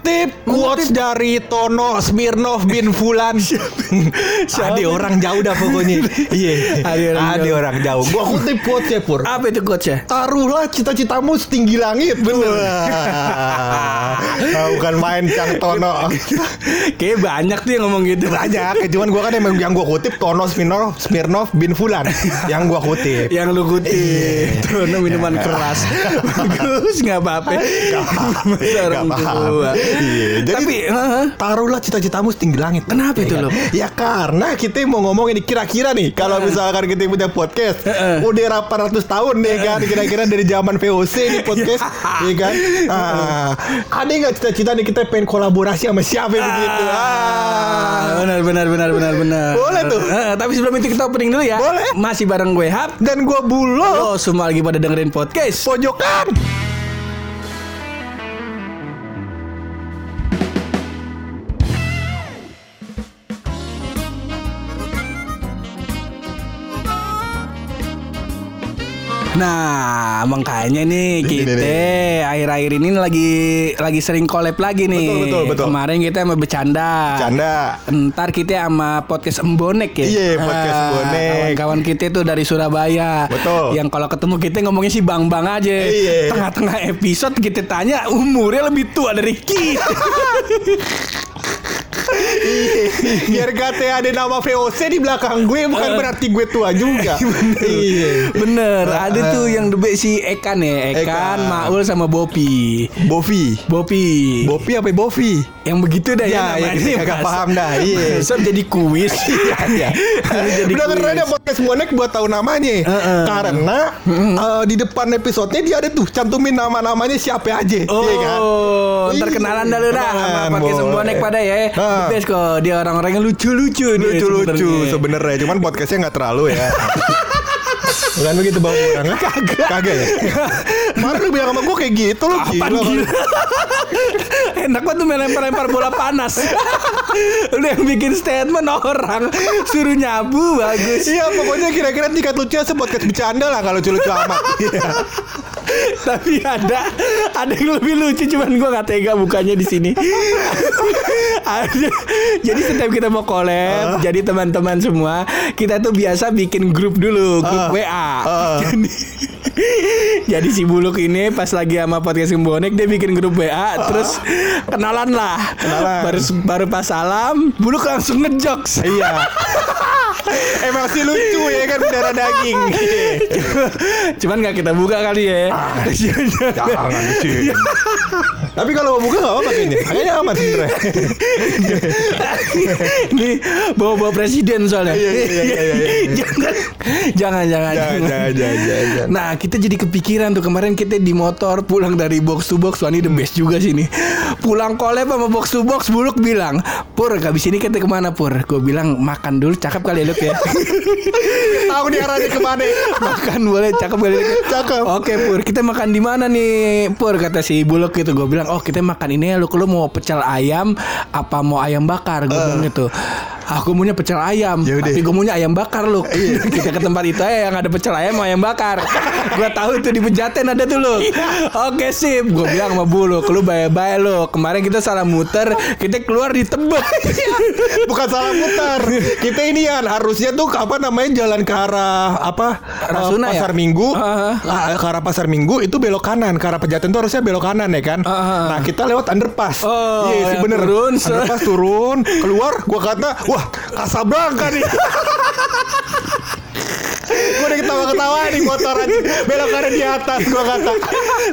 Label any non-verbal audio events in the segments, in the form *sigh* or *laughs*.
Mengutip quotes dari Tono Smirnov bin Fulan. *laughs* Ada orang jauh dah pokoknya. *laughs* Iya. Ada orang Ada jauh. orang jauh. Gua kutip quotesnya Pur. Apa itu coach ya? Taruhlah cita-citamu setinggi langit. Bener. Nah, *laughs* bukan main Cang Tono. Kayak banyak tuh yang ngomong gitu. Banyak. Cuman gua kan emang yang gua kutip Tono Smirnov, Smirnov bin Fulan. Yang gua kutip. Yang lu kutip Tuh minuman keras Bagus nggak apa-apa Gak paham. Iya, jadi Tapi heeh. taruhlah cita-citamu setinggi langit. Kenapa itu, kan? Loh? Ya karena kita mau ngomong ini kira-kira nih kalau misalkan kita punya podcast Heeh. udah 800 tahun nih kan kira-kira dari zaman VOC nih *laughs* podcast ya kan. Ah, ada nggak cita-cita nih kita pengen kolaborasi sama siapa begitu? Ah, benar benar benar benar benar. Boleh tuh. Heeh, tapi sebelum itu kita opening dulu ya. Boleh. Masih bareng gue Hap. Dan gua bulo Oh, semua lagi pada dengerin podcast. pojokan. Nah, makanya nih kita akhir-akhir ini lagi lagi sering collab lagi nih. Betul, betul, betul. Kemarin kita sama bercanda. Canda. Ntar kita sama podcast Embonek ya. Iya, podcast Ah, Embonek. Kawan-kawan kita tuh dari Surabaya. Betul. Yang kalau ketemu kita ngomongnya sih bang-bang aja. Iya. Tengah-tengah episode kita tanya umurnya lebih tua dari kita. *laughs* Biar kata ada nama VOC di belakang gue bukan berarti gue tua juga. *laughs* Iya. Bener, ada tuh yang debek si Ekan ya, Ekan, Ekan. Maul sama Bopi. Bovi. Bopi. Bovi apa Bovi? yang begitu dah Ya, ya, ya, kita agak paham dah, iya. Jadi kuis. *laughs* Iya, iya. *laughs* jadi Udah keren ya kuis. podcast bonek buat tahu namanya. Karena eh, di depan episodenya dia ada tuh cantumin nama-namanya siapa aja. Oh, Iya kan? ntar Iya, kenalan dah lu dah sama boleh. sembonek pada ya. Best kok dia orang-orang yang lucu-lucu Lucu-lucu sebenarnya. cuman podcastnya nggak terlalu ya. Bukan begitu bang orang Kagak Kagak ya Kemarin lu bilang sama gue kayak gitu lu Apaan gila, gila? *laughs* Enak banget tuh main lempar-lempar bola panas *laughs* Lu yang bikin statement orang Suruh nyabu bagus Iya pokoknya kira-kira tingkat lucunya sepodcast bercanda lah kalau lucu-lucu amat *laughs* Iya. Tapi ada ada yang lebih lucu cuman gua nggak tega bukanya di sini. ada. Jadi setiap kita mau collab, jadi teman-teman semua kita tuh biasa bikin grup dulu, grup Ah. WA. Ah. Jadi, jadi si Buluk ini pas lagi sama podcast Bonek dia bikin grup WA, terus kenalan lah. Kenalan. Baru baru pas salam, Buluk langsung ngejokes. Iya Emang sih lucu ya kan darah daging Cuman nggak kita buka kali ya. Jangan di sini. Tapi kalau mau buka gak apa-apa kayaknya Kayaknya aman sebenernya Ini bawa-bawa presiden soalnya. Iya, iya, iya, iya, iya. jangan, jangan, jangan, Jangan, jangan, jangan, jangan. Nah, kita jadi kepikiran tuh kemarin kita di motor pulang dari box to box. Wah, ini the best juga sih nih. Pulang collab sama box to box, Buluk bilang, Pur, habis ini kita ke mana Pur? Gue bilang makan dulu, cakep kali ya Luk ya. Tahu nih arahnya ke mana makan boleh, cakep kali Luk ya? Cakep. Oke Pur, kita makan di mana nih Pur? Kata si Buluk gitu. Gue bilang, oh kita makan ini ya Luk. Lu mau pecel ayam apa mau ayam bakar? Gue bilang gitu. Aku maunya pecel ayam, Ya udah. tapi gue maunya ayam bakar lu. *laughs* Kita ke tempat itu aja yang ada pecel ayam sama ayam bakar. gue tahu itu di Pejaten ada tuh lu. Oke sip, gue bilang sama bulu, lu bye-bye lu. Kemarin kita salah muter, kita keluar di Tebet. Bukan salah mutar Kita ini ya harusnya tuh apa namanya jalan ke arah apa Rasuna eh, ya? Pasar Minggu Ah. Ah, Ke arah Pasar Minggu itu belok kanan Ke arah Pejaten tuh harusnya belok kanan ya kan? Ah. Nah kita lewat underpass. Oh, Iya yang bener. turun. Underpass turun Keluar Gua kata Wah Casablanca nih. *laughs* Gue udah ketawa-ketawa nih motor aja Belok kanan di atas Gua kata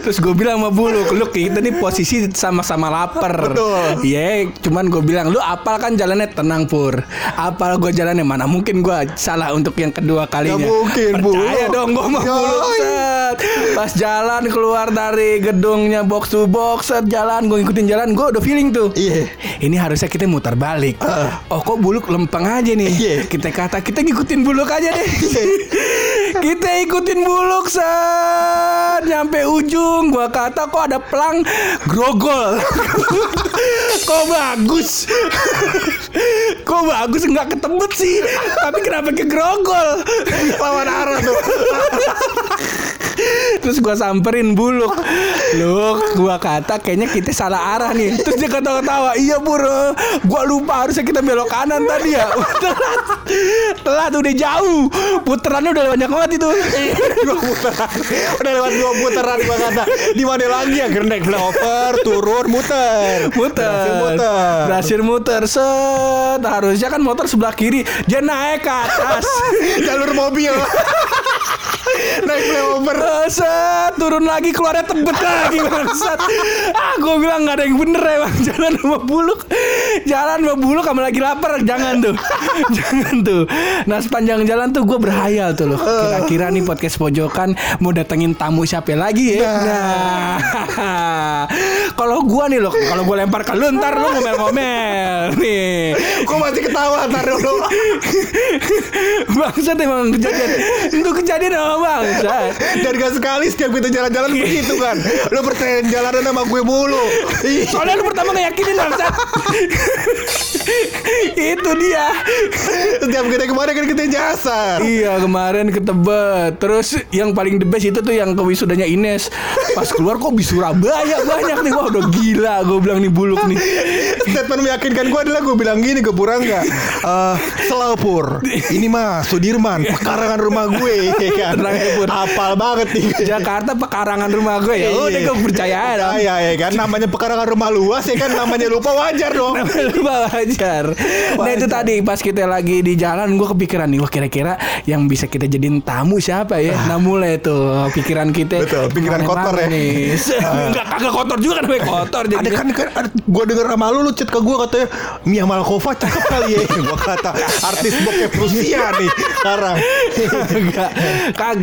Terus gue bilang sama Bulu, lu kita nih posisi sama-sama lapar. Betul. Iya, cuman gue bilang lu apal kan jalannya tenang pur. Apal gue jalannya mana mungkin gue salah untuk yang kedua kalinya. Nggak mungkin, Bulu. Percaya dong gue Yoi. Bulu. Set. Pas jalan keluar dari gedungnya box to box, set jalan gue ngikutin jalan, gue udah feeling tuh. Iya. Ini harusnya kita muter balik. Oh kok buluk lempeng aja nih. Iya. Kita kata kita ngikutin buluk aja deh. *laughs* kita ikutin buluk set nyampe ujung. Gua kata kok ada pelang grogol. *laughs* Kok bagus *laughs* Kok bagus nggak ketebet sih Tapi kenapa ke grogol Lawan arah tuh. *laughs* Terus gua samperin buluk Luk gua kata kayaknya kita salah arah nih. Terus dia ketawa-tawa Iya bur Gua lupa harusnya kita belok kanan tadi ya. *laughs* Telat. Telat udah jauh. Puterannya udah banyak banget itu. Dua putaran. Udah lewat dua putaran gua kata. Di mana lagi ya? Naik flyover, turun, muter. Muter. Berhasil muter. Berhasil muter. Set. Harusnya kan motor sebelah kiri. Dia naik ke atas. *laughs* Jalur mobil. *laughs* naik flyover. Set Turun lagi keluarnya tebet lagi bangsat Ah gue bilang gak ada yang bener emang Jalan sama buluk. Jalan sama buluk sama lagi lapar. Jangan tuh. *laughs* Jangan tuh. Nah sepanjang jalan tuh gue berhayal tuh loh. Kira-kira nih podcast pojokan Mau datengin tamu siapa lagi ya? Nah. Kalau gue nih loh Kalau gue lempar ke lu Ntar lu ngomel-ngomel. Nih. Gua masih ketawa ntar dulu. *laughs* Bangsat emang kejadian. Itu kejadian sama bangsat *laughs* Dan gak sekali setiap kita jalan-jalan begitu kan. Lu percaya jalanan sama gue mulu. Ih, Soalnya lu pertama ngeyakinin bangsat *laughs* Itu dia. Setiap kita kemarin kan kita nyasar. Iya kemarin ke Tebet Terus yang paling the best itu tuh yang ke wisudanya Ines. Pas keluar kok di Surabaya banyak nih. Wah udah gila gue bilang nih buluk nih. Statement meyakinkan gue adalah gue bilang gini ke Purangga eh Selapur. Ini mah Sudirman Pekarangan rumah gue ya kan? Tenang Pur. Apal banget nih. Jakarta pekarangan rumah gue ya. Udah gue percaya dong Iya ya kan Namanya pekarangan rumah luas ya kan Namanya lupa wajar dong. *laughs* Lupa wajar. Nah itu tadi pas kita lagi di jalan gue kepikiran nih Wah kira-kira yang bisa kita jadiin tamu siapa ya? Nah mulai tuh pikiran kita Betul, pikiran kotor ya. nih. *laughs* Enggak kagak kotor juga kan namanya kotor ada jadi kan, kan ada, gue denger sama lu lu chat ke gue katanya Mia Malkova cakep kali ya. *laughs* Gue kata artis bokep Rusia nih sekarang. Kagak,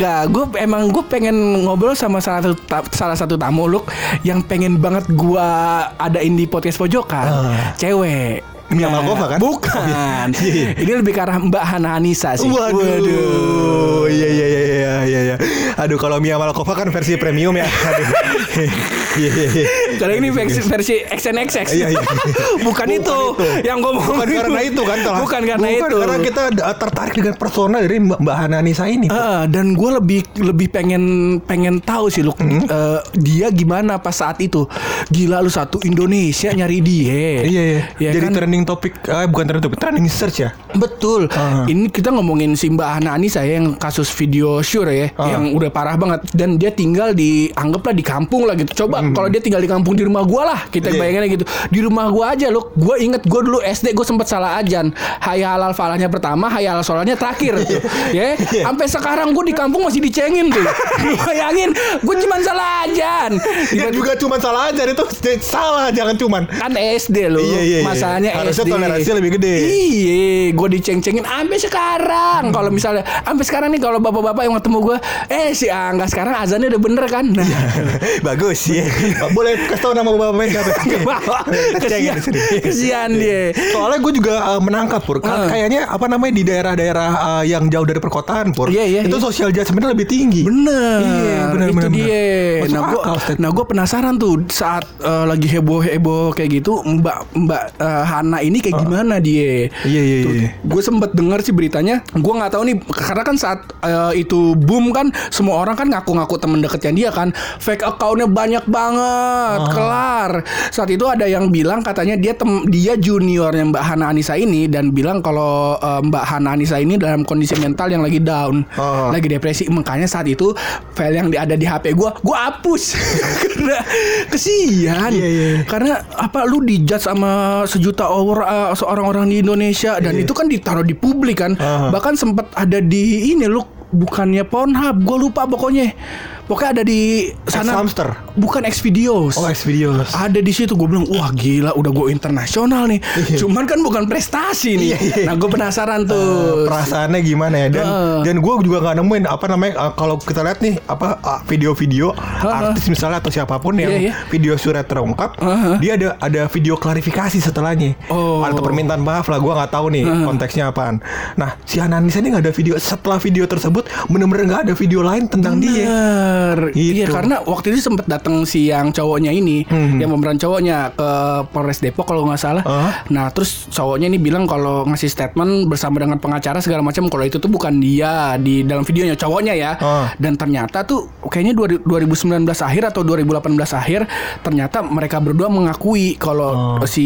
kagak. Gue emang gue pengen ngobrol sama salah satu ta- salah satu tamu look yang pengen banget gue adain di podcast pojokan. Ah. Cewek. Mia Malkova kan? Bukan. *laughs* Iya. Ini lebih ke arah Mbak Hana Anissa sih. Waduh. Iya iya iya iya iya iya. Aduh kalau Mia Malkova kan versi premium ya. Aduh. *laughs* Iya iya iya. Karena ini versi versi XNXX. Iya, iya. *laughs* Bukan, Bukan itu, yang gue mau Bukan karena itu kan telah. Bukan karena itu. Karena kita tertarik dengan persona dari Mbak Hana Nisa ini. Eh, dan gue lebih lebih pengen pengen tahu sih lu Hmm? eh, dia gimana pas saat itu gila lu satu Indonesia nyari dia Iya iya. Ya Jadi kan? Trending topik, eh, bukan trending topik, trending search ya. Betul. Ah. Ini kita ngomongin si Mbak Hana Anissa ya yang kasus video sure ya, Ah. yang udah parah banget dan dia tinggal di anggaplah di kampung lah gitu. Coba kalau dia tinggal di kampung di rumah gua lah, kita Hmm. Iya. bayanginnya gitu. Di rumah gua aja loh. Gua inget gua dulu SD gua sempat salah ajan. Hayya halal falahnya pertama, hayya halal sholatnya terakhir tuh. ya. Iya. Sampai sekarang gua di kampung masih dicengin tuh. *laughs* Bayangin, gua cuma salah ajan. Dia juga cuma salah aja itu salah jangan cuman. kan SD loh. Iya, iya, iya. Harusnya SD. toleransinya lebih gede. Iya, gue diceng-cengin sampai sekarang. Kalau misalnya sampai sekarang nih kalau bapak-bapak yang ketemu gue, eh si Angga sekarang azannya udah bener kan? Nah, *laughs* Bagus ya. Boleh kasih tau nama bapaknya siapa? kesian, di sini. kesian dia. Soalnya gue juga uh, menangkap pur. Ka-. Kayaknya apa namanya di daerah-daerah uh, yang jauh dari perkotaan pur. Iya, iya, Itu iya. sosial judgment lebih tinggi. Bener, Iya, bener, itu bener, bener. dia. Masuk Nah, gue, nah gue penasaran tuh saat eh, lagi heboh heboh kayak gitu, Mbak Mbak eh, Hana ini kayak gimana dia? Iya, iya, iya. Gue sempet dengar sih beritanya. Gue nggak tahu nih karena kan saat eh, itu boom kan semua orang kan ngaku-ngaku temen deketnya dia kan. Fake accountnya banyak banget, Ah. kelar. Saat itu ada yang bilang katanya dia tem dia juniornya Mbak Hana Anissa ini dan bilang kalau eh, Mbak Hana Anissa ini dalam kondisi mental yang lagi down, Ah. lagi depresi. Makanya saat itu file yang ada di HP gue, gue hapus *laughs* karena kesian. Iya, iya. Karena apa lu dijudge sama sejuta orang eh, seorang orang di Indonesia dan itu kan ditaruh di publik kan. Aha. Bahkan sempat ada di ini lu bukannya Pornhub, gue lupa pokoknya. Pokoknya ada di sana. Hamster. Bukan X videos. Oh, X videos. Ada di situ gue bilang wah gila udah gue internasional nih. Cuman kan bukan prestasi nih. Iya, iya. Nah gue penasaran Eh, tuh. perasaannya gimana ya dan Heeh. dan gue juga nggak nemuin apa namanya uh, kalau kita lihat nih apa uh, video-video artis misalnya atau siapa pun yang Iya, iya. video surat terungkap Heeh. dia ada ada video klarifikasi setelahnya Oh. atau permintaan maaf lah gue nggak tahu nih konteksnya apaan nah si Ananisa ini nggak ada video setelah video tersebut bener-bener nggak ada video lain tentang dia bener. Gitu. Iya karena waktu itu sempet datang si yang cowoknya ini, yang pemeran cowoknya ke Polres Depok kalau nggak salah. Ah. Nah terus cowoknya ini bilang kalau ngasih statement bersama dengan pengacara segala macam kalau itu tuh bukan dia di dalam videonya cowoknya ya. Ah. Dan ternyata tuh kayaknya 2000 2019 akhir atau 2018 akhir ternyata mereka berdua mengakui kalau si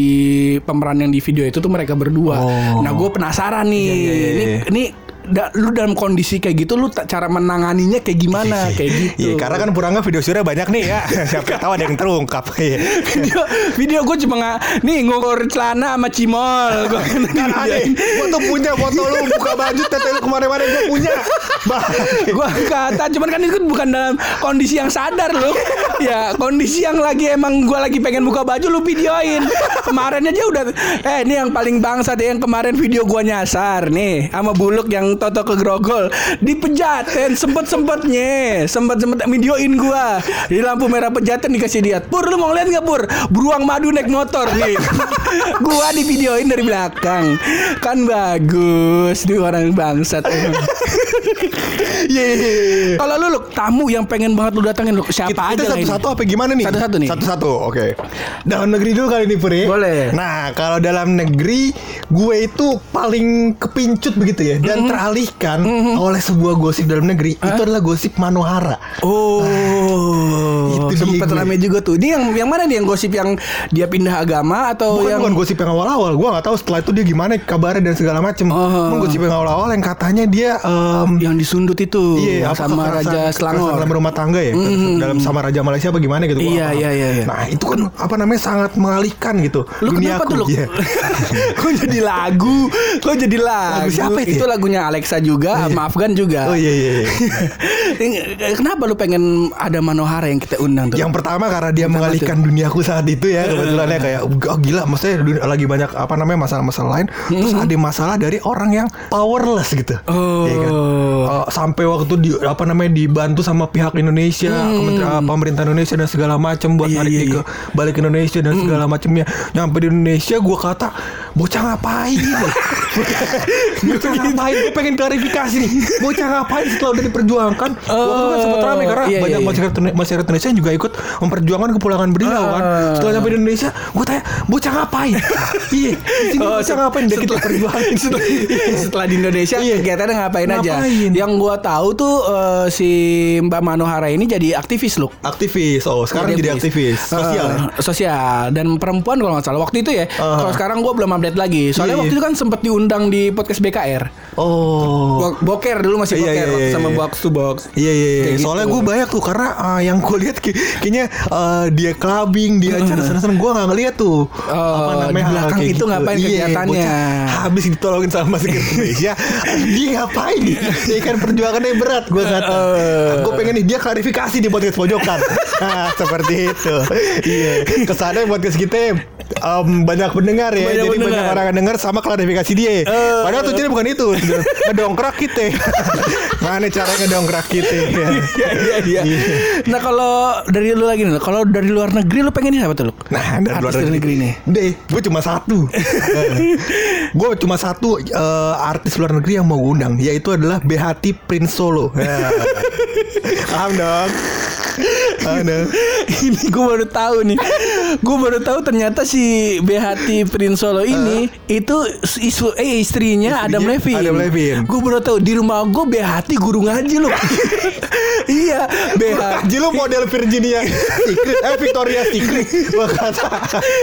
pemeran yang di video itu tuh mereka berdua. Oh. Nah gue penasaran nih, Iya, iya, iya, ini iya. ini da- lu dalam kondisi kayak gitu lu ta- cara menanganinya kayak gimana kayak gitu. Iya, karena kan Purangga video surya banyak nih ya. *laughs* Siapa tahu ada yang terungkap. Iya. video video gue cuma nggak nih ngukur celana sama cimol gue kan aneh, gua tuh punya foto lu buka baju tete lu ke mana-mana gua punya. Bah. gue kata cuman kan itu bukan dalam kondisi yang sadar lu ya kondisi yang lagi emang gue lagi pengen buka baju lu videoin kemarin aja udah eh ini yang paling bangsa deh yang kemarin video gua nyasar nih sama buluk yang toto ke grogol dipejaten sempet sempetnya sempet sempet videoin gua di lampu merah pejaten dikasih lihat pur lu mau lihat nggak pur beruang madu naik motor nih *laughs* gua di videoin dari belakang kan bagus nih orang bangsat emang. *laughs* Iya. iya, iya. Kalau lu, lu tamu yang pengen banget lu datangin lu siapa Kita, aja kita satu-satu apa gimana nih? Satu-satu nih. Satu-satu, oke. Dalam negeri dulu kali ini Puri. Boleh. Nah, kalau dalam negeri gue itu paling kepincut begitu ya dan teralihkan oleh sebuah gosip dalam negeri. Itu adalah gosip Manohara. Oh, Itu dia sempet gue. rame juga tuh. Ini yang yang mana nih yang gosip yang dia pindah agama atau Bukan, yang bukan gosip yang awal-awal. Gue nggak tahu setelah itu dia gimana kabarnya dan segala macem. Oh. Cuman gosip yang awal-awal yang katanya dia em, yang disundut itu Iya, sama Raja Selangor. dalam rumah tangga ya, dalam sama Raja Malaysia apa gimana gitu. gua Iya, iya, iya, iya. Nah itu kan apa namanya sangat mengalihkan gitu. Lu kenapa tuh lu? Iya. *laughs* Kok jadi lagu? Kok jadi lagu? Lagu siapa itu ya? Itu lagunya Alexa juga, sama Afgan juga. Oh iya iya. iya. *laughs* Kenapa lu pengen ada Manohara yang kita undang tuh? Yang pertama karena dia Pertama mengalihkan duniaku saat itu ya kebetulan ya kayak oh, gila maksudnya dunia- lagi banyak apa namanya masalah-masalah lain terus ada masalah dari orang yang powerless gitu. Oh. Iya kan? Uh, sampai waktu di apa namanya dibantu sama pihak Indonesia, kementerian pemerintah Indonesia dan segala macam buat Iya, narik iya, dia ke balik ke Indonesia dan segala macamnya. Nyampe di Indonesia gua kata bocah ngapain? *laughs* bocah ngapain? Gue pengen klarifikasi nih. Bocah ngapain setelah udah diperjuangkan? Waktu itu kan sempat rame karena iya, banyak iya, iya. masyarakat masyarakat Indonesia yang juga ikut memperjuangkan kepulangan beliau kan. Ah. Setelah sampai di Indonesia, gue tanya bocah ngapain? *laughs* Iya, di sini Oh, bocah ngapain? Dia kita setelah- perjuangin. *laughs* setelah, setelah di Indonesia Iya. kegiatannya ngapain, aja. Ngapain? Yang gua tahu tuh eh, si Mbak Manohara ini jadi aktivis loh. Aktivis, oh sekarang jadi aktivis sosial ya. Eh, sosial dan perempuan kalau nggak salah waktu itu ya. Ah. Kalau sekarang gua belum update lagi. Soalnya Iya, waktu iya. itu kan sempat diundang di podcast BKR. Oh. Bo- Boker dulu masih Iya, boker iya, iya, sama iya. box to box. Iya iya, iya. Kayak soalnya gitu. gue banyak tuh karena uh, yang gue lihat kayak- kayaknya uh, dia clubbing, dia *laughs* acara sana-sana gue nggak ngeliat tuh Oh, di belakang hal kayak itu ngapain Iya, kegiatannya? bocah Habis ditolongin sama Sekretariat Indonesia, dia ngapain? Dia kan perjuangannya berat gue kata. Eh. gue pengen nih dia klarifikasi di podcast pojokan. *laughs* nah, seperti itu. Iya. Kesannya podcast kita um, banyak pendengar ya, Banyak jadi pendengar. banyak orang yang denger sama klarifikasi dia. Padahal tujuannya bukan itu, ngedongkrak kita. *laughs* Mana cara ngedongkrak kita? Iya iya iya. Nah kalau dari lu lagi nih, kalau dari luar negeri lu pengen siapa tuh lu? Nah, dari luar dari negeri nih. Deh, gue cuma satu. *laughs* gue cuma satu eh, artis luar negeri yang mau undang, yaitu adalah Behati Prince Solo. Ya. *laughs* Paham dong? Dong? ini gue baru tahu nih. Gue baru tahu ternyata si Behati Prince Solo ini itu isu eh istrinya, Adam Levine. Adam Levine. Gue baru tahu di rumah gue Behati guru ngaji loh. *laughs* iya, Behati. Lu model Virginia Secret, eh Victoria Secret. Gue kata.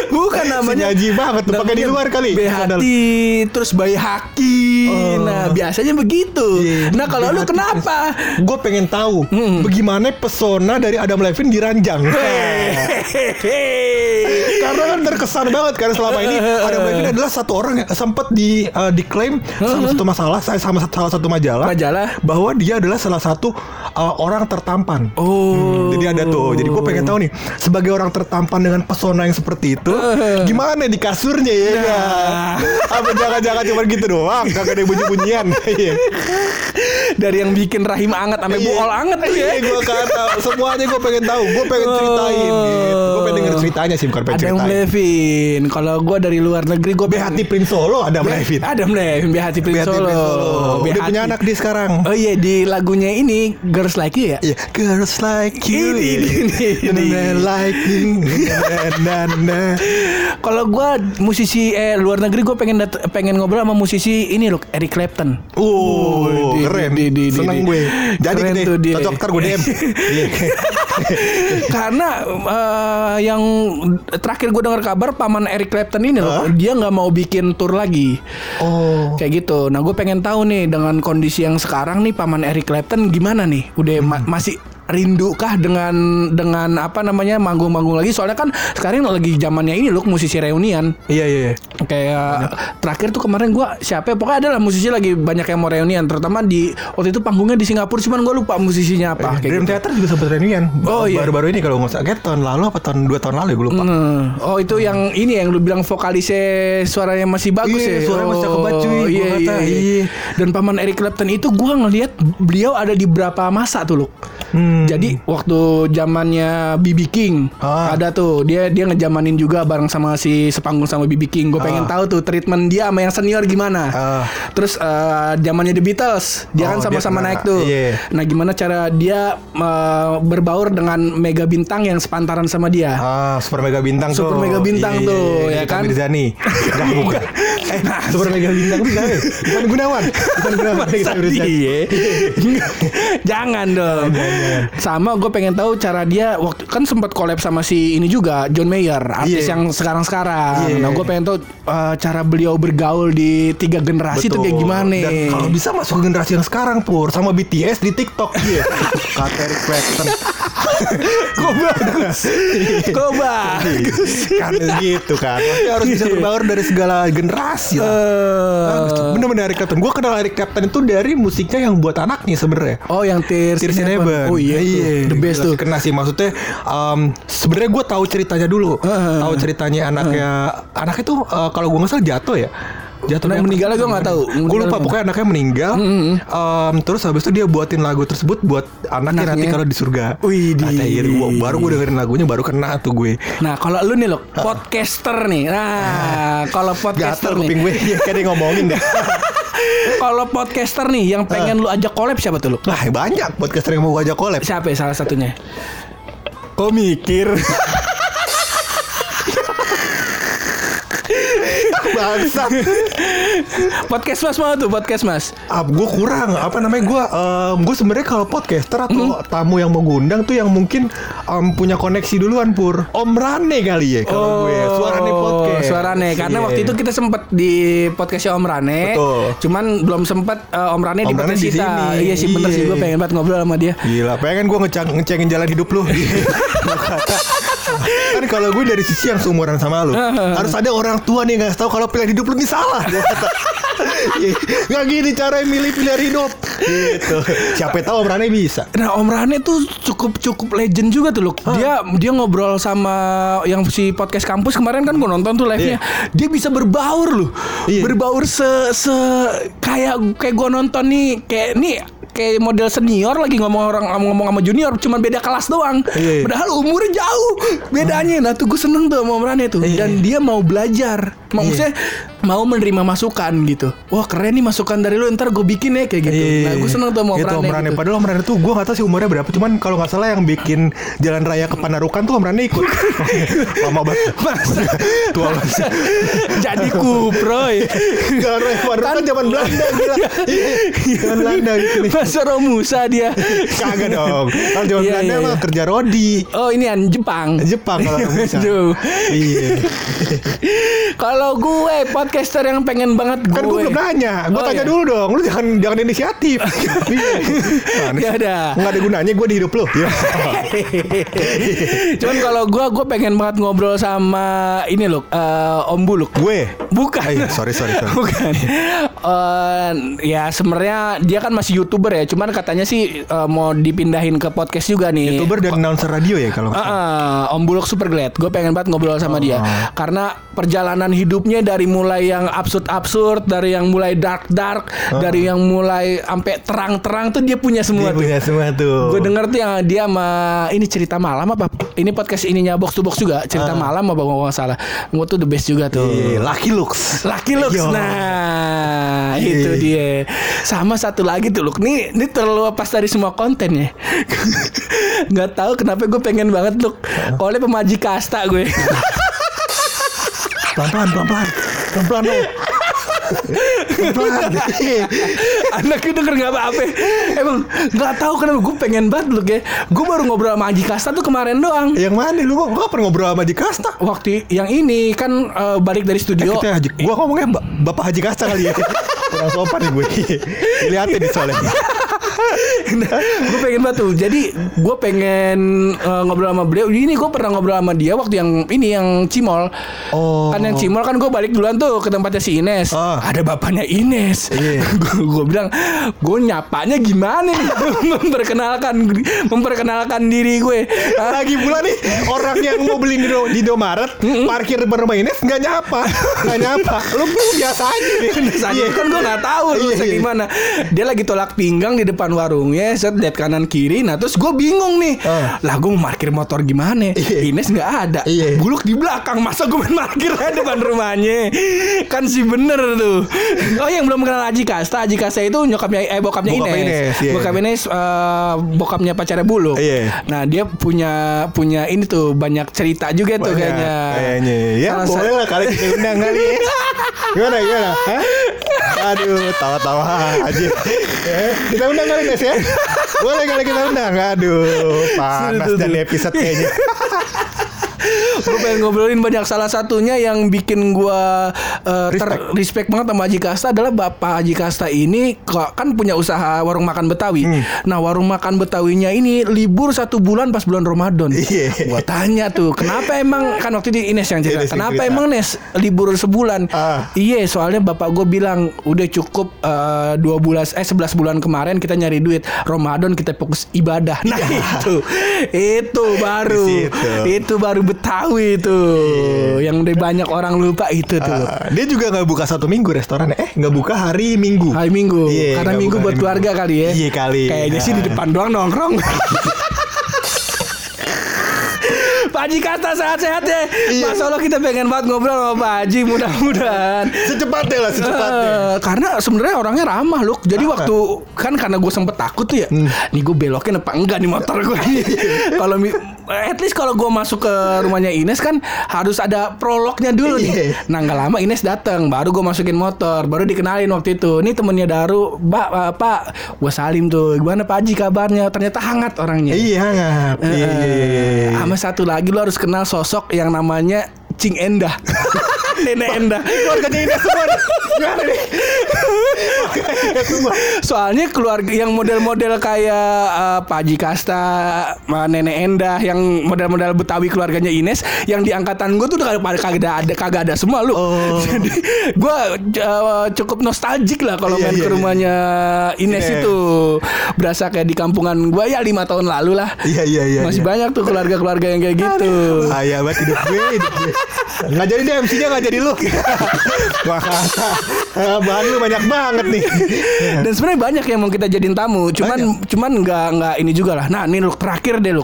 Bukan namanya Sengaji banget tuh, pakai di luar kali. Behati terus Bayi Haki. Oh. Nah, biasanya begitu. Iya, nah, kalau lu kenapa? Gue pengen tahu bagaimana pesona dari Adam Levine diranjang. *laughs* Karena kan terkesan banget karena selama ini Adam Levine adalah satu orang yang sempat di eh, diklaim sama satu masalah saya sama salah satu majalah Majalah? bahwa dia adalah salah satu eh, orang tertampan. Oh. Jadi ada tuh. Jadi gue pengen tahu nih sebagai orang tertampan dengan pesona yang seperti itu, gimana di kasurnya ya? Nah. kan? Apa jangan-jangan cuma gitu doang? Kagak ada bunyi-bunyian. *laughs* Dari yang bikin rahim anget sampai Iya. buol anget tuh ya. Iya, gue kata semua semuanya gue pengen tahu. Gue pengen ceritain gitu. Gue pengen denger ceritanya sih bukan pengen Adam ceritain. Levin. Kalau gue dari luar negeri gue Behati Prince Solo ada Levin. Adam Levin, Behati Prince Behati Solo. Prince Solo. Udah punya anak dia sekarang. Oh iya di lagunya ini Girls Like You ya. Iya, girls like you. Ini, ini, ini. Men like you. Kalau gue musisi eh luar negeri gue pengen pengen ngobrol sama musisi ini loh Eric Clapton. Oh, di- keren. di- di- di- Seneng di- gue. Jadi keren tuh dia. cocok ntar gue DM. Iya. *laughs* *laughs* Karena eh, yang terakhir gue dengar kabar paman Eric Clapton ini loh, Hah? dia nggak mau bikin tour lagi. Oh. Kayak gitu. Nah, gue pengen tahu nih dengan kondisi yang sekarang nih paman Eric Clapton gimana nih? Udah ma- Hmm. masih rindu kah dengan dengan apa namanya manggung-manggung lagi? Soalnya kan sekarang lagi zamannya ini loh musisi reunian. Iya, iya. iya. Kayak terakhir tuh kemarin gua siapa ya? pokoknya adalah musisi lagi banyak yang mau reunian terutama di waktu itu panggungnya di Singapura cuman gua lupa musisinya apa kayak Dream gitu. Theater juga sempat reunian. Oh, iya. Baru-baru ini kalau nggak salah, kayak tahun lalu apa tahun dua tahun lalu ya gue lupa. Hmm. Oh itu yang ini yang lu bilang vokalisnya suaranya masih bagus Iya, ya. suaranya masih cakep banget, cuy. Oh, Gua Iya, iya, iya. iya. Dan paman Eric Clapton itu gua ngelihat beliau ada di berapa masa tuh lu. Hmm. Jadi waktu zamannya BB King Ah. ada tuh dia dia ngejamanin juga bareng sama si sepanggung sama BB King. Gue pengen Ah. tahu tuh treatment dia sama yang senior gimana. Ah. Terus eh, zamannya The Beatles dia Oh, kan sama-sama naik tuh. iya. Nah gimana cara dia eh, berbaur dengan mega bintang yang sepantaran sama dia? Ah, Super Mega Bintang tuh. Super Mega Bintang Iya, tuh, iya, ya iya, kan? Mirzani. *laughs* Enggak bukan. Eh, Super Mega Bintang tuh siapa? ya? Bukan Gunawan. Bukan Gunawan. *laughs* Iya. *laughs* Jangan dong. Sama gue pengen tahu cara dia waktu kan sempat collab sama si ini juga John Mayer, artis Iya. yang sekarang-sekarang. Iya. Nah, gue pengen tahu uh, cara beliau bergaul di tiga generasi itu kayak gimana Dan kalau bisa masuk ke generasi yang sekarang pur sama BTS di TikTok dia. Kata Eric Clapton. *laughs* Kok bagus. Kok bagus. kan gitu kan. Maksudnya harus bisa berbaur dari segala generasi lah. Eh, Bener-bener Eric Clapton. Gue kenal Eric Clapton itu dari musiknya yang buat anaknya sebenarnya. Oh yang Tears, Tears in Heaven. Oh iya, tuh. the best Gila tuh. Kena sih maksudnya um, sebenarnya gue tahu ceritanya dulu. Heeh. tahu ceritanya anaknya anaknya tuh uh, kalau gue nggak salah jatuh ya. Jatuh Nah, yang- meninggalnya gue nggak tahu. Gue lupa pokoknya anaknya meninggal. Um, terus habis itu dia buatin lagu tersebut buat anaknya, Anaknya. nanti kalau di surga. Wih, di- Kata gitu. Gua- baru gue dengerin lagunya baru kena tuh gue. Nah kalau lu nih loh podcaster nih. Nah kalau podcaster Gatel nih. kuping gue ya, kayak ngomongin dah. *laughs* Kalau podcaster nih yang pengen lu ajak collab siapa tuh lu? Nah banyak podcaster yang mau gue ajak collab. Siapa ya salah satunya? Kok mikir? *laughs* Bangsa. podcast mas mau tuh podcast mas. Ah, gue kurang apa namanya gue gue sebenarnya kalau podcaster atau tamu yang mau ngundang tuh yang mungkin em, punya koneksi duluan pur Om Rane kali ya kalau gue suarane podcast Oh, Suarane karena Iya. waktu itu kita sempet di podcastnya Om Rane. Betul. Cuman belum sempet eh, Om Rane di Om Rane podcast di kita. sini. Iya sih bener sih Iya. gue pengen banget ngobrol sama dia. Gila, pengen gue ngeceng ngecengin jalan hidup lu. *laughs* Kan kalau gue dari sisi yang seumuran sama lu, *laughs* harus ada orang tua nih nggak tahu kalau pilihan hidup lu ini salah. Kata. Iya, Nggak gini cara milih pilihan hidup. Gitu. Siapa tahu Om Rane bisa. Nah Om Rane tuh cukup cukup legend juga tuh loh. Dia dia ngobrol sama yang si podcast kampus kemarin kan gue nonton tuh live-nya. Dia bisa berbaur loh. Iya. Berbaur se se kayak kayak gue nonton nih kayak nih kayak model senior lagi ngomong orang ngomong sama junior cuman beda kelas doang. Iya, iya. Padahal umurnya jauh bedanya. Nah tuh gue seneng tuh sama Om Rane tuh. Iya. Dan dia mau belajar. Maksudnya mau menerima masukan gitu. Wah keren nih masukan dari lu ntar gue bikin ya kayak gitu. Nah gue seneng tuh sama Om Itu Rane. Om Rane. gitu. Padahal Om Rane tuh gue gak tahu sih umurnya berapa. Cuman kalau nggak salah yang bikin jalan raya ke Panarukan tuh Om Rane ikut. *laughs* Lama banget. *laughs* Tua banget. *laughs* Jadi kuproy. Jalan raya Panarukan Kan- zaman Belanda gila. Iya, Zaman Belanda gitu nih. Masa Romusa dia. Kagak dong. Kalau zaman Iya, Belanda iya, mah iya. kerja rodi. Oh ini an Jepang. Jepang kalau. Aduh. Iya. Kalau gue podcaster yang pengen banget gue. Kan gue belum nanya. Gue Oh, tanya iya. dulu dong. Lu jangan jangan inisiatif. Ya sih? udah. Nggak ada gunanya gue di hidup lu. Iya. *laughs* Cuman kalau gue gue pengen banget ngobrol sama ini loh eh, Om Buluk. Gue. Bukan. Ah, iya, sorry, sorry, sorry. *laughs* Bukan. eh, ya sebenarnya dia kan masih youtuber ya, cuman katanya sih eh, mau dipindahin ke podcast juga nih. Youtuber dan announcer radio ya kalau. Ah, ah, Om Buluk super glad. Gue pengen banget ngobrol sama dia karena perjalanan hidupnya dari mulai yang absurd-absurd, dari yang mulai dark-dark, dari yang mulai sampai terang-terang tuh dia punya semua Dia tuh. punya semua tuh. Gue denger tuh yang dia sama ini cerita malam apa? Ini podcast ininya box to box juga cerita malam apa gue nggak salah. Gue tuh the best juga tuh. Iya, Lucky Looks. Lucky Looks Yo. Nah Iya. itu dia Sama satu lagi tuh Luk Nih, ini terlalu pas dari semua konten ya *laughs* Gak tahu kenapa gue pengen banget Luk Oleh pemaji kasta gue Pelan-pelan, pelan-pelan. Pelan-pelan lo. Pelan-pelan. Anaknya denger gak apa-apa Emang gak tahu kenapa Gue pengen banget Luk ya Gue baru ngobrol sama Haji Kasta tuh kemarin doang Yang mana lu? Gua kapan ngobrol sama Haji Kasta? Waktu yang ini kan eh, balik dari Eh, studio kita Haji, gua ngomongnya Bapak Haji Kasta kali ya. *laughs* Kurang sopan nih gue. Lihatin di soalnya. Gue pengen banget tuh jadi gue pengen eh, ngobrol sama beliau ini gue pernah ngobrol sama dia waktu yang ini yang cimol Oh. kan yang cimol kan gue balik duluan tuh ke tempatnya si Ines Ah. ada bapaknya Ines Iya. *laughs* gue bilang gue nyapanya gimana nih *laughs* memperkenalkan memperkenalkan diri gue *laughs* Lagi pula nih orang yang mau beli di, Do- di Indomaret parkir depan rumah Ines nggak nyapa, nggak nyapa. Lu lu biasa aja nih. Saat Iya. itu kan gue nggak tahu lu Iya, iya. gimana. Dia lagi tolak pinggang di depan warungnya, set lihat kanan kiri. Nah terus gue bingung nih. Ah. Lah gue mau parkir motor gimana? Iya. Ines nggak ada. Iya. Buluk di belakang. Masa gue main parkir aja depan rumahnya? Kan sih bener tuh. Oh yang belum kenal Haji Kasta. Haji Kasta itu nyokapnya eh bokapnya Bokap Ines. Ines, iya. Bokap Ines eh, bokapnya pacarnya Buluk. Iya. Nah dia punya punya ini tuh banyak cerita juga tuh Banyak, kayaknya. Kayaknya. Ya Salah boleh lah kali kita undang kali ya. *laughs* Gimana gimana? Hah? Aduh, tawa-tawa aja. Eh, kita undang kali Nes ya. Boleh kali kita undang. Aduh, panas dan episode kayaknya. *laughs* gue pengen ngobrolin banyak salah satunya yang bikin gua uh, ter Respect. respect banget sama Haji Kasta adalah Bapak Haji Kasta ini kok kan punya usaha warung makan Betawi. Hmm. Nah, warung makan Betawinya ini libur satu bulan pas bulan Ramadan. Iya. Gua tanya tuh, kenapa emang kan waktu di Ines yang cerita, Ines yang kenapa cerita. emang Nes libur sebulan? Ah. Iya, soalnya bapak gue bilang udah cukup uh, dua bulan eh 11 bulan kemarin kita nyari duit. Ramadan kita fokus ibadah. Nah, itu. Itu baru. Itu baru Betawi itu. Yang udah banyak orang lupa itu tuh. Ah, dia juga nggak buka satu minggu restoran eh nggak buka hari minggu Hari Minggu. Iya, Karena Minggu buat keluarga Minggu. kali ya. iya kali Kayaknya sih di Ah. depan doang nongkrong. *laughs* Pak Haji kata sehat-sehat ya. Iya. Masa Allah kita pengen banget ngobrol sama Pak Haji mudah-mudahan. secepatnya lah secepatnya Eh, karena sebenarnya orangnya ramah loh. Jadi Ramah. waktu kan karena gue sempet takut tuh ya. Hmm. Nih gue belokin apa enggak nih motor gue. *laughs* kalau at least kalau gue masuk ke rumahnya Ines kan harus ada prolognya dulu nih. Iya. Nah nggak lama Ines datang, baru gue masukin motor, baru dikenalin waktu itu. Ini temennya Daru, eh, Pak, gue salim tuh. Gimana Pak Haji kabarnya? Ternyata hangat orangnya. iya hangat iya iya, iya Sama satu lagi lo harus kenal sosok yang namanya Cing Endah. *laughs* Nenek Endah. keluarganya Ines semua gimana nih *laughs* Soalnya keluarga yang model-model kayak eh, Pak Haji Kasta, Nenek Endah, yang model-model Betawi keluarganya Ines, yang di angkatan gue tuh udah kagak ada, ada kagak ada semua lu. Oh. *laughs* Jadi gue eh, cukup nostalgic lah kalau Iya, main iya, ke iya. rumahnya Ines Ines. itu. Berasa kayak di kampungan gue ya lima tahun lalu lah. Iya, iya, iya, Masih iya. banyak tuh keluarga-keluarga yang kayak gitu. Ayah banget hidup gue, hidup gue. Nggak jadi deh MC-nya jadi lu. Wah *laughs* eh, *laughs* bahan lu banyak banget nih. *laughs* Dan sebenarnya banyak yang mau kita jadiin tamu, cuman cuman nggak nggak ini juga lah. Nah, ini lu terakhir deh lu.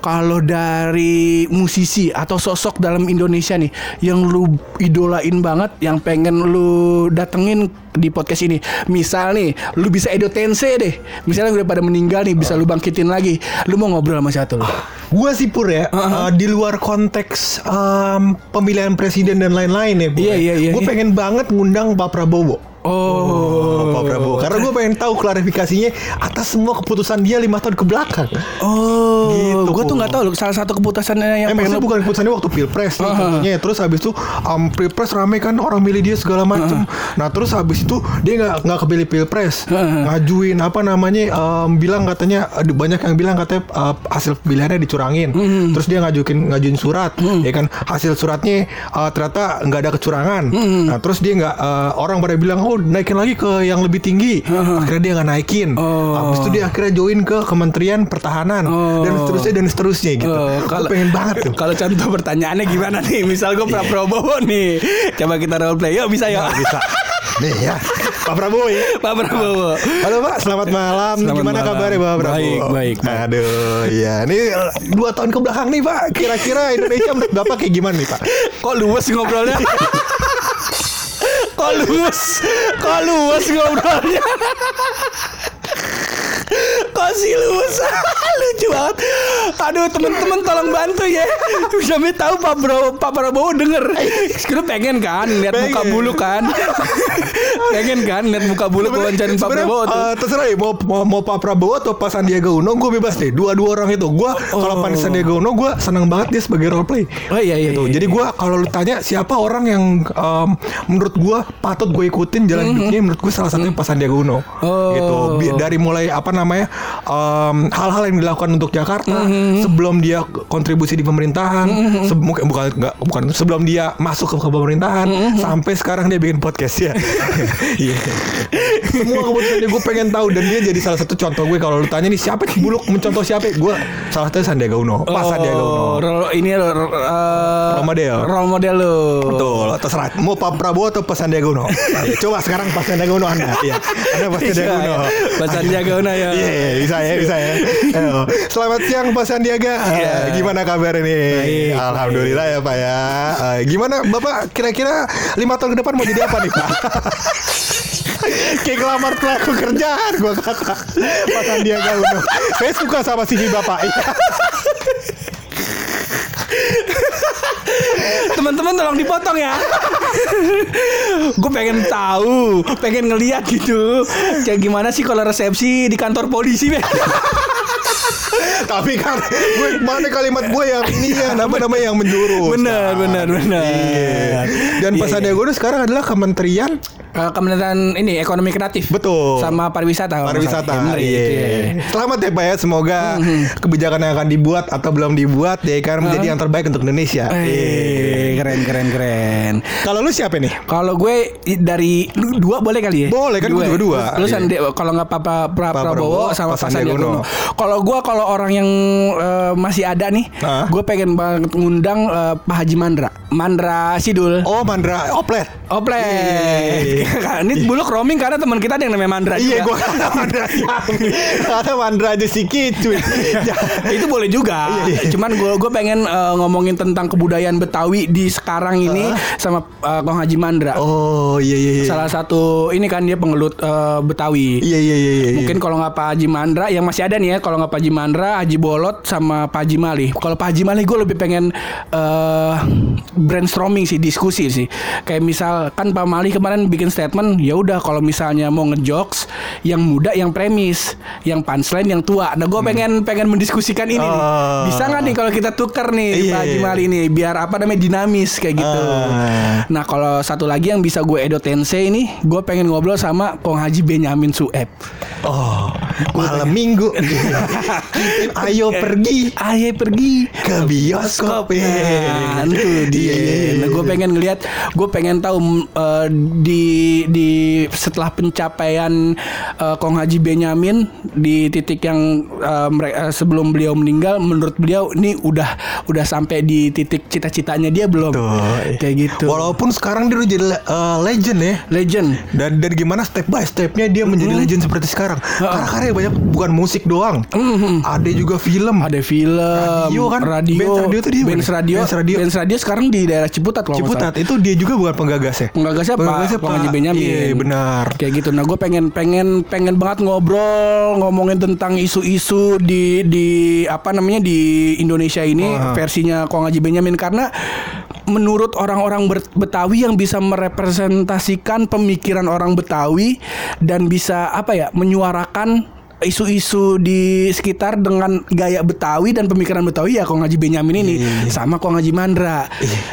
Kalau dari musisi atau sosok dalam Indonesia nih yang lu idolain banget, yang pengen lu datengin di podcast ini. Misal nih, lu bisa Edo Tensei deh. Misalnya udah pada meninggal nih, bisa lu bangkitin lagi. Lu mau ngobrol sama siapa lu? Gue sih pur ya, eh, di luar konteks em, pemilihan presiden dan lain-lain ya. Iya, ya. iya, iya, Gue iya. pengen banget ngundang Pak Prabowo. Oh, Pak Prabowo. Karena gue pengen tahu klarifikasinya atas semua keputusan dia lima tahun ke belakang. Oh, Gitu, gue tuh nggak tahu loh. Salah satu keputusannya yang Eh, pengen maksudnya lo- bukan keputusannya waktu pilpres nih Uh-huh. contohnya. Terus habis itu um, pilpres rame kan orang milih dia segala macem. Nah terus habis itu dia nggak nggak kepilih pilpres, Uh-huh. ngajuin apa namanya um, bilang katanya banyak yang bilang katanya uh, hasil pilihannya dicurangin. Uh-huh. Terus dia ngajuin ngajuin surat, ya kan hasil suratnya uh, ternyata nggak ada kecurangan. Uh-huh. Nah terus dia nggak uh, orang pada bilang oh naikin lagi ke yang lebih tinggi. Akhirnya dia nggak naikin. Oh. Habis itu dia akhirnya join ke Kementerian Pertahanan dan Oh. seterusnya dan seterusnya gitu. Oh, Gue pengen banget tuh. Kalau contoh pertanyaannya gimana nih? Misal gue pra Prabowo nih, coba kita role play. Yuk bisa yuk. bisa. Nih ya, Pak Prabowo ya. Pak Prabowo. Halo Pak, selamat malam. Selamat Gimana malam. kabarnya Pak Prabowo? Baik, baik, baik. Aduh, ya. Ini dua tahun ke belakang nih Pak. Kira-kira Indonesia menurut Bapak kayak gimana nih Pak? Kok luwes ngobrolnya? *laughs* Kok luwes? Kok luwes ngobrolnya? Luwes? *laughs* Lucu banget. Aduh temen-temen tolong bantu ya. Sampai tahu Pak Prabowo, Pak Prabowo denger. Sekarang *laughs* pengen kan lihat muka bulu kan? pengen kan lihat muka bulu wawancarin Pak Prabowo tuh. eh, terserah ya mau, mau mau Pak Prabowo atau Pak Sandiaga Uno gue bebas deh dua-dua orang itu gue kalau Pak Sandiaga Uno gue senang banget dia sebagai role play Oh iya iya. gitu. iya. Jadi gue kalau lu tanya siapa orang yang em, menurut gue patut gue ikutin jalan hidupnya menurut gue salah satunya Pak Sandiaga Uno. Oh. Gitu. Bi- Dari mulai apa namanya em, hal-hal yang dilakukan untuk Jakarta Mm-hmm. sebelum dia kontribusi di pemerintahan, se- mungkin bukan enggak bukan sebelum dia masuk ke, ke pemerintahan Mm-hmm. sampai sekarang dia bikin podcast ya. *laughs* Iya. Semua keputusannya gue pengen tahu dan dia jadi salah satu contoh gue kalau lu tanya nih siapa yang buluk mencontoh siapa gue salah satunya Sandiaga Uno. Pak Sandiaga Uno. Oh, role- ini uh, Role model. Role model lo. Betul, terserah. Mau Pak Prabowo atau Pak Sandiaga Uno? Ya, *laughs* Coba sekarang Pak Sandiaga Uno Anda. Iya. Anda Pak Sandiaga Uno. Pak Sandiaga Uno ya. Iya, iya, bisa ya, bisa ya. *laughs* Selamat siang Pak Sandiaga. Eh, Gimana kabar ini? Baik, Alhamdulillah ya Pak ya. Eh, Gimana Bapak kira-kira lima tahun ke depan mau jadi apa nih Pak? *laughs* Kayak ngelamar pelaku kerjaan gua kata Pak Sandiaga Uno. Saya suka sama CV Bapak. Teman-teman tolong dipotong ya. *laughs* Gue pengen tahu, pengen ngeliat gitu. Kayak gimana sih kalau resepsi di kantor polisi? *laughs* Tapi kan gue mana kalimat gue yang ini ya nama nama yang menjurus. Bener, bener, bener. Iya. Dan Iya, Pak iya. Uno sekarang adalah Kementerian Eh, Kementerian ini ekonomi kreatif. Betul. Sama pariwisata. pariwisata. Iya. iya. Selamat ya Pak ya. Semoga kebijakan yang akan dibuat atau belum dibuat ya kan menjadi yang terbaik untuk Indonesia. Iya. Eh, keren, keren, keren. Kalau lu siapa nih? Kalau gue dari dua boleh kali ya? Boleh, kan gue juga dua. Lu Iya. Sandi kalau nggak Papa pra, Pak Prabowo sama Pak Sandiaga Uno. Kalau gue kalau orang yang eh, masih ada nih, Hah? gue pengen banget ngundang eh, Pak Haji Mandra, Mandra Sidul. Oh Mandra Oplet. Oplet. Iya. Ini buluk roaming karena teman kita ada yang namanya Mandra Iya gue juga. kata Mandra *laughs* Kata Mandra aja si cuy itu boleh juga. Iya, Cuman gue gue pengen eh, ngomongin tentang kebudayaan Betawi di sekarang ini sama eh, Kong Haji Mandra. Oh iya iya iya Salah satu ini kan dia pengelut eh, Betawi. Iya iya iya iya. Mungkin kalau nggak Pak Haji Mandra yang masih ada nih ya. Kalau nggak Pak Haji Mandra, Haji Bolot sama Pak Haji Malih. Kalau Pak Haji Malih gue lebih pengen eh brainstorming sih, diskusi sih. Kayak misal kan Pak Malih kemarin bikin statement, ya udah kalau misalnya mau ngejokes yang muda yang premis, yang punchline yang tua. Nah gue pengen pengen mendiskusikan ini nih. Oh. Bisa nggak nih kalau kita tuker nih Iya, Pak Haji iya. Malih nih biar apa namanya dinamis kayak gitu. Ah. Nah kalau satu lagi yang bisa gue Edo Tensei ini Gue pengen ngobrol sama Kong Haji Benyamin Sueb Oh malam minggu *laughs* Ayo pergi Ayo pergi ke bioskop Nah, itu dia. Iya, Nah, gue pengen ngelihat, gue pengen tahu mm, eh, di di setelah pencapaian eh, Kong Haji Benyamin di titik yang eh, sebelum beliau meninggal, menurut beliau ini udah udah sampai di titik cita-citanya dia belum? Tuh. Kayak gitu. Walaupun sekarang dia udah jadi eh, legend ya. Legend. dan dan gimana step by stepnya dia menjadi legend seperti sekarang. Karena karya banyak bukan musik doang. Ada juga film. Ada film, Radio kan? radio, Benz Radio tuh dia Benz radio, Benz Radio. Benz radio sekarang di daerah Ciputat Ciputat. itu dia juga bukan penggagasnya. Penggagasnya Pak Penggagasnya Pak Haji Benyamin. iya benar Kayak gitu. Nah, gue pengen pengen pengen banget ngobrol ngomongin tentang isu-isu di di apa namanya di Indonesia ini Wah. versinya Kong Haji Benyamin karena menurut orang-orang Betawi yang bisa merepresentasikan pemikiran orang Betawi dan bisa apa ya menyuarakan isu-isu di sekitar dengan gaya Betawi dan pemikiran Betawi ya Kong Haji Benyamin ini sama Kong Haji Mandra.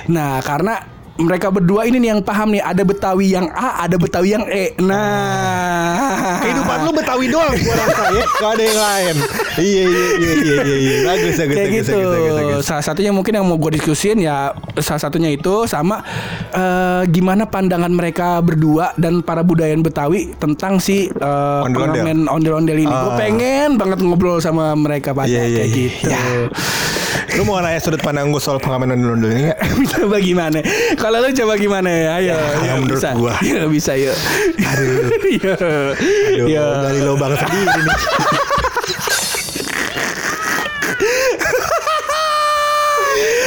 Nah, karena mereka berdua ini nih yang paham nih ada Betawi yang A, ada Betawi yang E. Nah, Kehidupan lu Betawi doang gua rasa ya. *laughs* Gak ada yang lain. Iya iya iya iya iya. iya. Bagus bagus kayak bagus, gitu. bagus, bagus, bagus. Salah satunya mungkin yang mau gue diskusin ya salah satunya itu sama eh, gimana pandangan mereka berdua dan para budayawan Betawi tentang si eh, Ondel-ondel. pengamen ondel-ondel ini. Gue Ah. pengen banget ngobrol sama mereka pada Iya, iya, kayak iya. gitu. *laughs* Lu mau nanya sudut pandang gue soal pengamenan ondel ini nggak? *laughs* coba gimana? Kalau lu coba gimana ya? Ayo, ya, menurut bisa. gua. *laughs* Ya, bisa yuk. Aduh. Iya. Aduh, Iya. dari lubang sendiri nih. *laughs*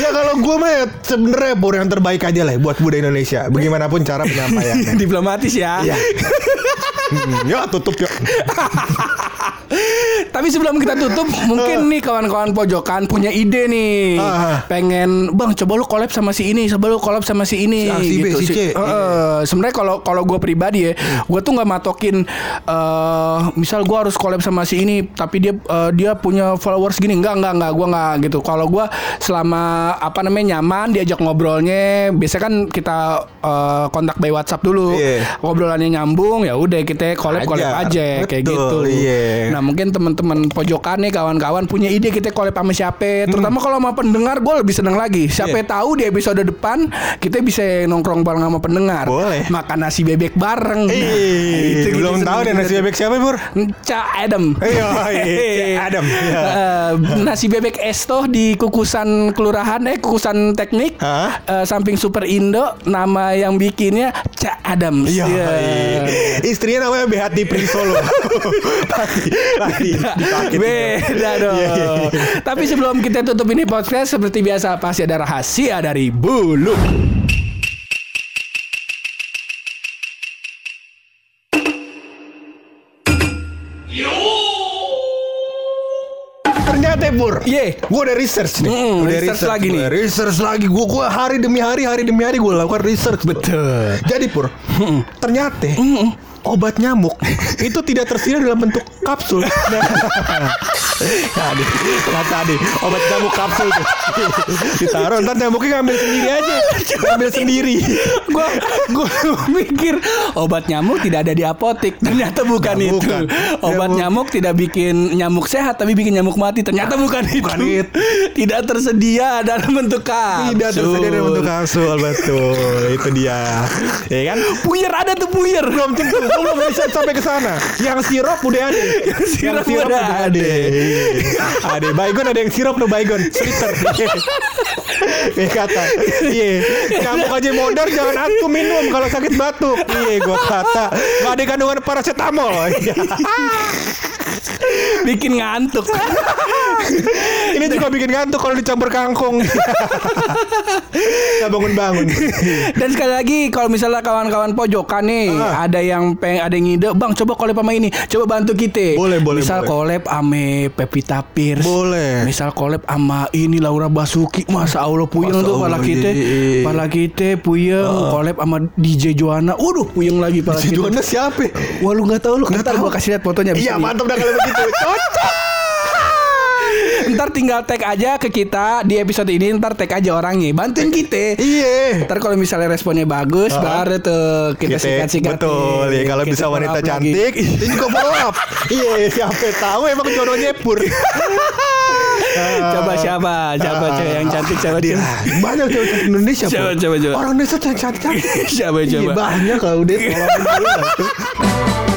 ya kalau gue mah ya sebenarnya bor yang terbaik aja lah buat budaya Indonesia. Bagaimanapun cara penyampaiannya. Diplomatis ya. Iya. Hmm, ya tutup yuk. Tapi sebelum kita tutup, *laughs* mungkin nih kawan-kawan pojokan punya ide nih. Ah. Pengen, Bang, coba lu collab sama si ini, coba lu collab sama si ini Si A, si B, si C. Eh, sebenarnya kalau kalau gue pribadi ya, gue tuh nggak matokin eh misal gue harus collab sama si ini, tapi dia eh, dia punya followers gini, enggak enggak enggak, gue nggak gitu. Kalau gue selama apa namanya nyaman diajak ngobrolnya, biasanya kan kita eh, kontak by WhatsApp dulu, Iya. ngobrolannya nyambung, ya udah kita collab collab Ajar. aja kayak gitu. iya. Nah mungkin teman-teman pojokan nih kawan-kawan punya ide kita collab sama siapa Terutama kalau sama pendengar gue lebih seneng lagi Siapa Hmm. Iya. tahu di episode depan Kita bisa nongkrong bareng sama pendengar Boleh. Makan nasi bebek bareng Nah, itu kita belum tahu deh nasi bebek siapa, Bur? Ca Adam Iya, iya, *laughs* Adam, iya. Eh, Nasi bebek Esto di kukusan kelurahan Eh kukusan teknik Hah? Eh, Samping Super Indo Nama yang bikinnya Ca Adam Iya. Istrinya namanya Behati Prisolo. *laughs* pasti. dipakai Beda dong. Iya, iya, iya. Tapi sebelum kita tutup ini podcast seperti biasa pasti ada rahasia dari bulu. Ternyata Bur. Ye. Gue udah research nih. Mm, udah research lagi nih. Research lagi. Gue gua hari demi hari, hari demi hari gue lakukan research. Betul. Jadi Pur, ternyata obat nyamuk *laughs* itu tidak tersedia dalam bentuk kapsul. *laughs* Nih, kata nih, obat nyamuk kapsul tuh. Ditaruh, ntar nyamuknya ngambil sendiri aja. Ngambil sendiri. Gua gua mikir obat nyamuk tidak ada di apotek. Ternyata bukan Nah, itu. bukan. Obat Nyamuk. nyamuk tidak bikin nyamuk sehat tapi bikin nyamuk mati. Ternyata bukan, Bukan itu. itu. Tidak tersedia dalam bentuk kapsul. Tidak tersedia dalam bentuk kapsul, betul. Itu dia. Ya kan? Puyer ada tuh puyer. belum tentu belum bisa sampai ke sana yang sirup udah ada yang sirup udah ada. Ada baygon ada yang sirup no baygon. Sliter Kayak kata. Iya. Nyamuk aja modern Jangan aku minum Kalau sakit batuk. Iya gua kata. Gak ada kandungan paracetamol. Iya. *laughs* bikin ngantuk. *laughs* Ini juga bikin ngantuk Kalau dicampur kangkung Gak bangun-bangun *laughs* Dan sekali lagi kalau misalnya kawan-kawan pojokan nih Ah. ada yang peng ada yang ngide, "Bang, coba collab sama ini. Coba bantu kita." Boleh, boleh, Misal boleh. collab ame Pevita Pierce. Boleh. Misal collab sama ini Laura Basuki. Masa Allah puyeng Masa tuh pala kita. Pala kita puyeng collab sama DJ Joanna. Waduh, puyeng lagi pala Si kita. Joanna siapa Wah, lu nggak tahu lu. Ntar tahu. gua kasih lihat fotonya Iya mantap dah kalau begitu Cocok Ntar tinggal tag aja ke kita di episode ini. Ntar tag aja orangnya. Bantuin kita. Iya Ntar kalau misalnya responnya bagus, Ah. baru tuh kita sikat-sikat. betul ya kalau bisa wanita cantik *laughs* itu juga follow up iya siapa tahu emang jodohnya pur Coba siapa? Siapa Ah. cewek yang cantik? Siapa dia banyak cewek cantik Indonesia Coba, coba, coba. orang Indonesia cantik cantik *laughs* Siapa Iya, coba? banyak kalau dia *laughs*